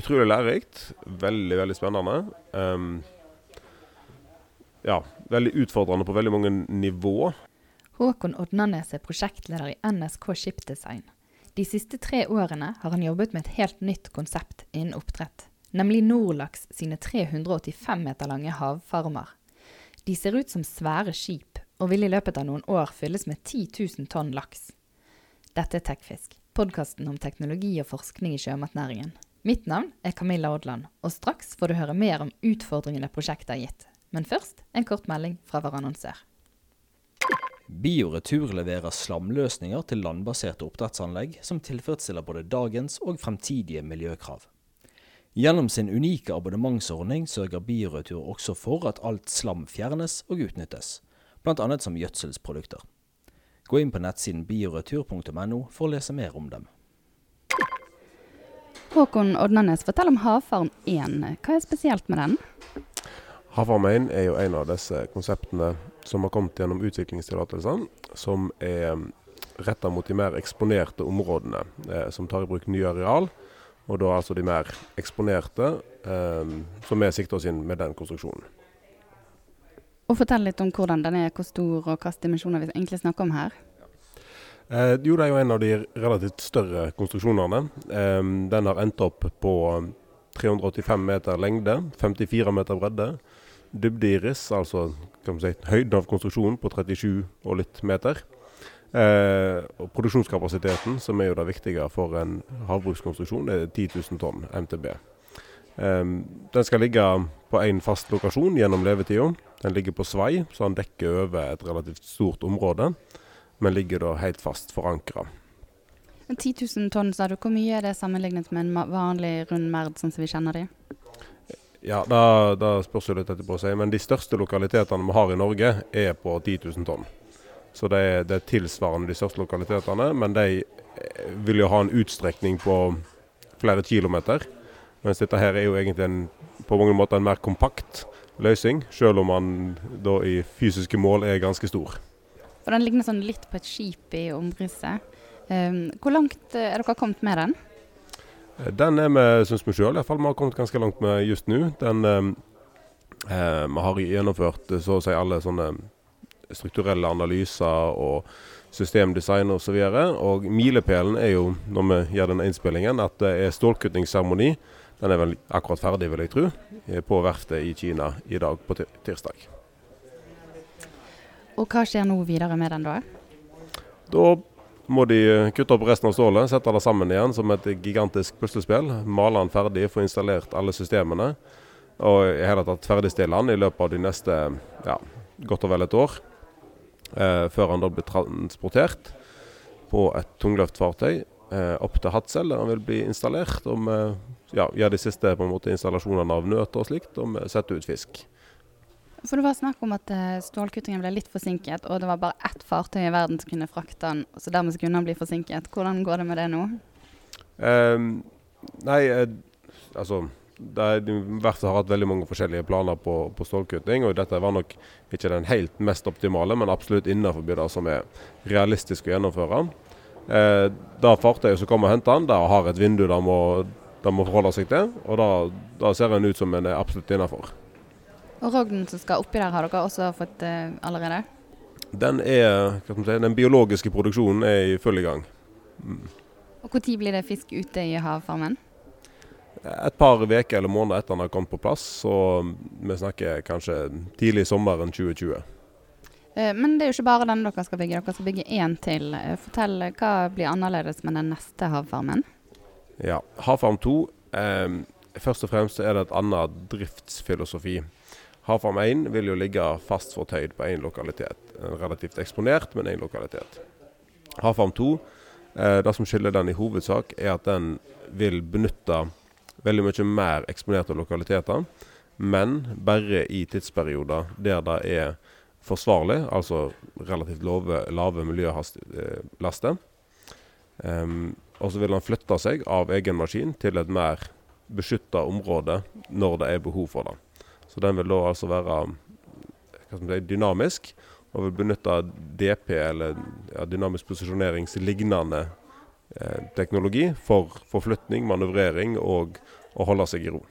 utrolig lærerikt. Veldig, veldig spennende. Um, ja, veldig utfordrende på veldig mange nivå. Håkon Odnanes er prosjektleder i NSK Skipdesign. De siste tre årene har han jobbet med et helt nytt konsept innen oppdrett, nemlig Norlaks sine 385 meter lange havfarmer. De ser ut som svære skip, og vil i løpet av noen år fylles med 10 000 tonn laks. Dette er Tekfisk, podkasten om teknologi og forskning i sjømatnæringen. Mitt navn er Camilla Odland, og straks får du høre mer om utfordringene prosjektet har gitt. Men først en kort melding fra vår annonsør. Bioretur leverer slamløsninger til landbaserte oppdrettsanlegg som tilfredsstiller både dagens og fremtidige miljøkrav. Gjennom sin unike abonnementsordning sørger Bioretur også for at alt slam fjernes og utnyttes, bl.a. som gjødselsprodukter. Gå inn på nettsiden bioretur.no for å lese mer om dem. Håkon Odnanes, fortell om Havfarm 1. Hva er spesielt med den? Havfarm 1 er jo en av disse konseptene som har kommet gjennom utviklingstillatelsene, som er mm, retta mot de mer eksponerte områdene, eh, som tar i bruk nye areal. Og da altså de mer eksponerte, eh, som vi sikter oss inn med den konstruksjonen. Og Fortell litt om hvordan den er, hvor stor og hvilke dimensjoner vi egentlig snakker om her. Eh, jo, det er jo en av de relativt større konstruksjonene. Eh, den har endt opp på 385 meter lengde, 54 meter bredde dybdeiris, altså si, høyden av konstruksjonen på 37 og litt meter. Eh, og produksjonskapasiteten, som er jo det viktige for en havbrukskonstruksjon, er 10 000 tonn MTB. Eh, den skal ligge på én fast lokasjon gjennom levetida. Den ligger på svai, så den dekker over et relativt stort område, men ligger da helt fast forankra. 10 000 tonn, sa du. Hvor mye er det sammenlignet med en vanlig rund merd, sånn som vi kjenner de? Ja, da, da spørs jo litt etterpå å si. Men de største lokalitetene vi har i Norge, er på 10 000 tonn. Så det er, det er tilsvarende de største lokalitetene. Men de eh, vil jo ha en utstrekning på flere kilometer. Mens dette her er jo egentlig en, på mange måter en mer kompakt løsning, selv om man da i fysiske mål er ganske stor. For Den ligner sånn litt på et skip i omrisset. Um, hvor langt er dere kommet med den? Eh, den er vi, syns vi sjøl, iallfall vi har kommet ganske langt med just nå. Den um, eh, Vi har gjennomført så å si alle sånne strukturelle analyser og systemdesign osv. Og, så og milepælen er jo, når vi gjør denne innspillingen, at det er stålkuttingsseremoni. Den er vel akkurat ferdig, vil jeg tro, på verftet i Kina i dag på tirsdag. Og hva skjer nå videre med den, da? Da må de eh, kutte opp resten av stålet, sette det sammen igjen som et gigantisk puslespill. Male den ferdig, få installert alle systemene. Og i hele tatt ferdigstille den i løpet av de neste ja, godt og vel et år. Eh, før han da blir transportert på et tungløftfartøy eh, opp til Hadsel, der han vil bli installert. Og ja, gjør de siste måte installasjonene av nøter og slikt, og setter ut fisk. For Det var snakk om at uh, stålkuttingen ble litt forsinket, og det var bare ett fartøy i verden som kunne frakte den, så dermed kunne den bli forsinket. Hvordan går det med det nå? Um, nei, uh, altså Verftet har hatt veldig mange forskjellige planer på, på, stålkutting, og dette var nok ikke den helt mest optimale, men absolutt innenfor det som er realistisk å gjennomføre. Eh, det fartøyet som kommer og henter den, der har et vindu det må, må forholde seg til, og da ser den ut som den er absolutt innenfor. Og rognen som skal oppi der, har dere også fått uh, allerede? Den er, si, den biologiske produksjonen er i full gang. Mm. Og Når blir det fisk ute i havfarmen? Et par uker eller måneder etter den har kommet på plass. Så vi snakker kanskje tidlig sommeren 2020. Eh, men det er jo ikke bare den dere skal bygge, dere skal bygge én til. Eh, fortell hva blir annerledes med den neste havfarmen? Ja, Havfarm 2. Eh, først og fremst er det et annet driftsfilosofi. Havfarm 1 vil jo ligge fast fortøyd på én lokalitet. Relativt eksponert, men én lokalitet. Havfarm 2, eh, det som skiller den i hovedsak, er at den vil benytte veldig mye mer eksponerte lokaliteter, men bare i tidsperioder der det er forsvarlig, altså relativt lave, lave miljølaster. Um, og så vil han flytte seg av egen maskin til et mer beskytta område når det er behov for det. Så den vil da altså være si, dynamisk, og vil benytte DP, eller ja, dynamisk posisjoneringslignende eh, teknologi, for forflytning, manøvrering og å holde seg i ro.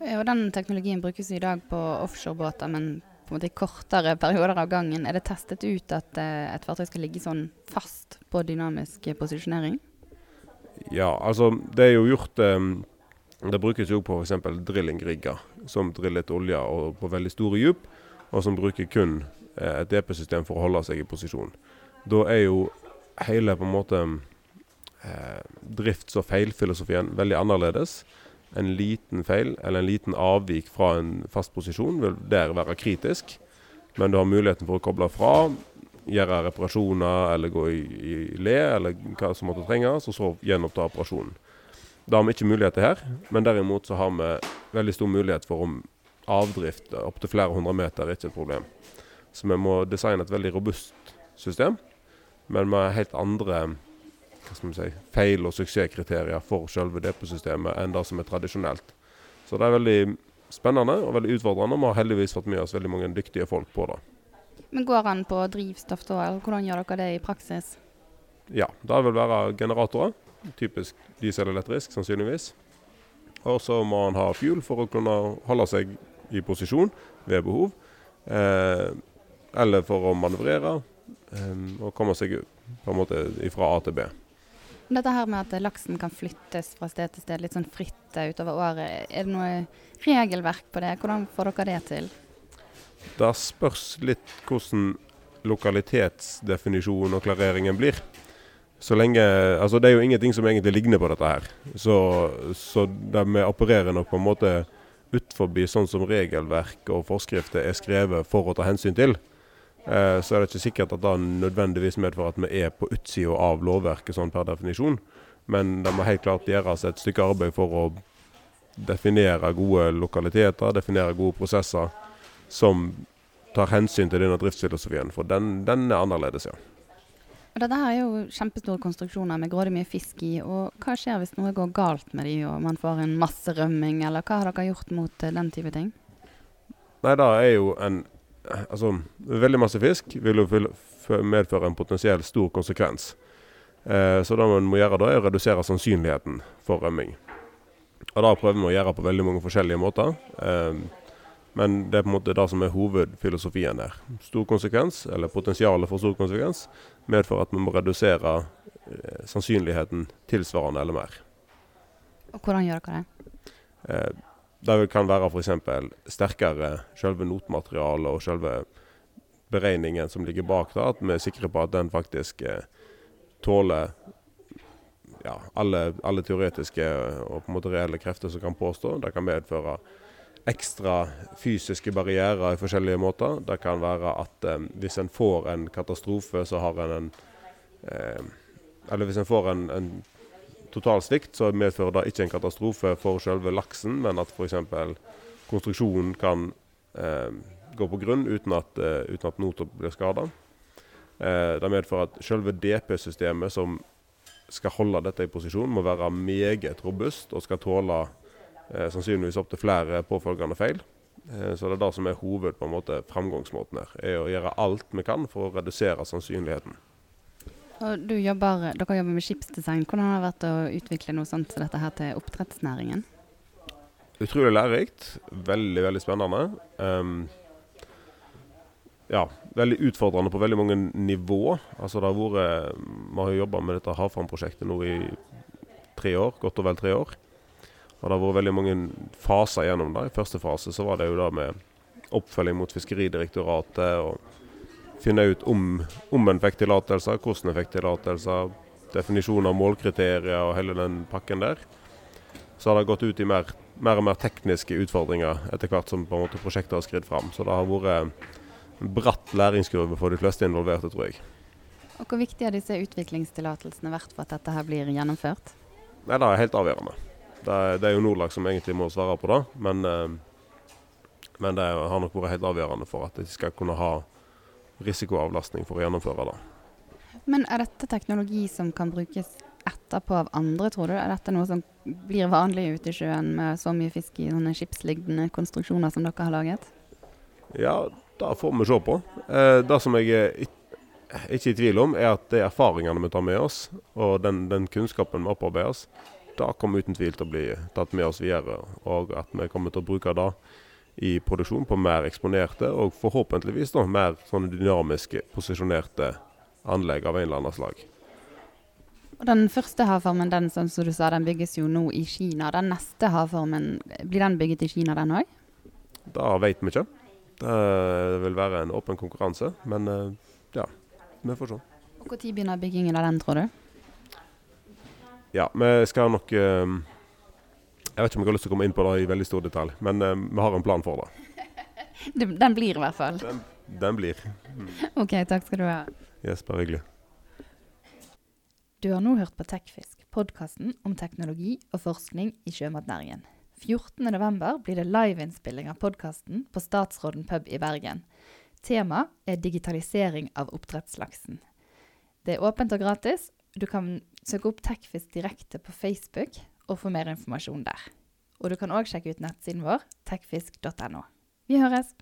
Og den teknologien brukes i dag på offshorebåter, men på en måte i kortere perioder av gangen. Er det testet ut at eh, et fartøy skal ligge sånn fast på dynamisk posisjonering? Ja, altså det er jo gjort um, Det brukes jo på f.eks. drillingrigger som driller etter olje og på veldig store dyp, og som bruker kun eh, et DP-system for å holde seg i posisjon. Da er jo hele på en måte eh, drifts- og feilfilosofien veldig annerledes en liten feil eller en liten avvik fra en fast posisjon vil der være kritisk. Men du har muligheten for å koble fra, gjøre reparasjoner eller gå i, i le, eller hva som måtte trenges, og så gjenoppta operasjonen. Det har vi ikke muligheter her, men derimot så har vi veldig stor mulighet for om avdrift opptil flere hundre meter er ikke et problem. Så vi må designe et veldig robust system, men med helt andre si, feil- og suksesskriterier for selve deposystemet enn det som er tradisjonelt. Så det er veldig spennende og veldig utfordrende. Vi har heldigvis fått med oss veldig mange dyktige folk på det. Men går an på drivstoff da, eller hvordan gjør dere det i praksis? Ja, det vil være generatorer. Typisk dieselelektrisk, sannsynligvis. Og så må han ha fuel for å kunne holde seg i posisjon ved behov. Eh, eller for å manøvrere eh, og komme seg på en måte fra A til B. Dette her med at laksen kan flyttes fra sted til sted litt sånn fritt utover året, er det noe regelverk på det? Hvordan får dere det til? Det spørs litt hvordan lokalitetsdefinisjonen og klareringen blir. Så lenge, altså Det er jo ingenting som egentlig ligner på dette her. Så, så vi opererer nok på en måte utenfor sånn som regelverk og forskrifter er skrevet for å ta hensyn til. Eh, så er det ikke sikkert at det nødvendigvis medfører at vi er på utsida av lovverket sånn per definisjon. Men det må helt klart gjøres et stykke arbeid for å definere gode lokaliteter, definere gode prosesser som tar hensyn til denne driftsfilosofien. For den, den er annerledes, ja. Og dette her er jo kjempestore konstruksjoner med grådig mye fisk i. og Hva skjer hvis noe går galt med de og man får en masse rømming, eller hva har dere gjort mot uh, den type ting? Nei, det er jo en altså, veldig masse fisk vil jo medføre en potensielt stor konsekvens. Eh, så det man må gjøre da, er å redusere sannsynligheten for rømming. Og Det prøver vi å gjøre på veldig mange forskjellige måter. Eh, men det er på en måte det som er hovedfilosofien der. Stor konsekvens, eller potensialet for stor konsekvens, medfører at vi må redusere eh, sannsynligheten tilsvarende eller mer. Og Hvordan gjør dere det? Eh, det kan være f.eks. sterkere selve notmaterialet og selve beregningen som ligger bak det. At vi er sikre på at den faktisk eh, tåler ja, alle, alle, teoretiske og på en måte reelle krefter som kan påstå. Det kan medføre ekstra fysiske barrierer i forskjellige måter. Det kan være at eh, hvis en får en katastrofe, så har en en eh, Eller hvis en får en, en total svikt, så medfører det ikke en katastrofe for selve laksen, men at f.eks. konstruksjonen kan eh, gå på grunn uten at, eh, uten at noter blir skada. Eh, det medfører at selve DP-systemet som skal holde dette i posisjon, må være meget robust og skal tåle sannsynligvis opptil flere påfølgende feil. Eh, så det er det som er hoved på en måte framgangsmåten her. er å gjøre alt vi kan for å redusere sannsynligheten. Og jobber, dere jobber med skipsdesign. Hvordan har det vært å utvikle noe sånt som dette her til oppdrettsnæringen? Utrolig lærerikt. Veldig, veldig spennende. Um, ja, veldig utfordrende på veldig mange nivå. Altså det har vært, Vi har jobba med dette Havfram-prosjektet nå i tre år, godt og vel tre år. Og Det har vært veldig mange faser gjennom det. I første fase så var det jo da med oppfølging mot Fiskeridirektoratet og finne ut om, om en fikk tillatelser, hvordan en fikk tillatelser, definisjon av målkriterier og hele den pakken der. Så har det gått ut i mer, mer og mer tekniske utfordringer etter hvert som på en måte prosjektet har skridd fram. Så det har vært en bratt læringskurve for de fleste involverte, tror jeg. Og Hvor viktig har disse utviklingstillatelsene vært for at dette her blir gjennomført? Nei, Det er helt avgjørende. Det det er jo Nordlag som egentlig må svare på det. Men, eh, men det har nok vært helt avgjørende for at de skal kunne ha risikoavlastning for å gjennomføre det. Men er dette teknologi som kan brukes etterpå av andre, tror du? Er dette noe som blir vanlig ute i sjøen med så mye fisk i sånne skipsliggende konstruksjoner som dere har laget? Ja, det får vi se på. Eh, det som jeg er ikke i tvil om, er at de erfaringene vi tar med oss, og den, den kunnskapen vi opparbeider oss, det kommer uten tvil til å bli tatt med oss videre. Og at vi kommer til å bruke det i produksjon på mer eksponerte og forhåpentligvis da, mer sånne dynamiske, posisjonerte anlegg av en eller annen slag. Og Den første havformen den som du sa, den bygges jo nå i Kina. Den neste havformen, blir den bygget i Kina den òg? Det vet vi ikke. Det vil være en åpen konkurranse, men eh, ja, vi får se. Når begynner byggingen av den, tror du? Ja, vi skal nok eh, Jeg vet ikke om jeg har lyst til å komme inn på det i veldig stor detalj, men eh, vi har en plan for det. Den blir i hvert fall. Den, den blir. OK, takk skal du ha. Yes, bare hyggelig. Du har nå hørt på Tekfisk, podkasten om teknologi og forskning i sjømatnæringen. 14.11 blir det liveinnspilling av podkasten på Statsråden pub i Bergen. Tema er digitalisering av oppdrettslaksen. Det er åpent og gratis. Du kan søke opp Tekfisk direkte på Facebook og få mer informasjon der. Og du kan òg sjekke ut nettsiden vår techfisk.no. Vi høres!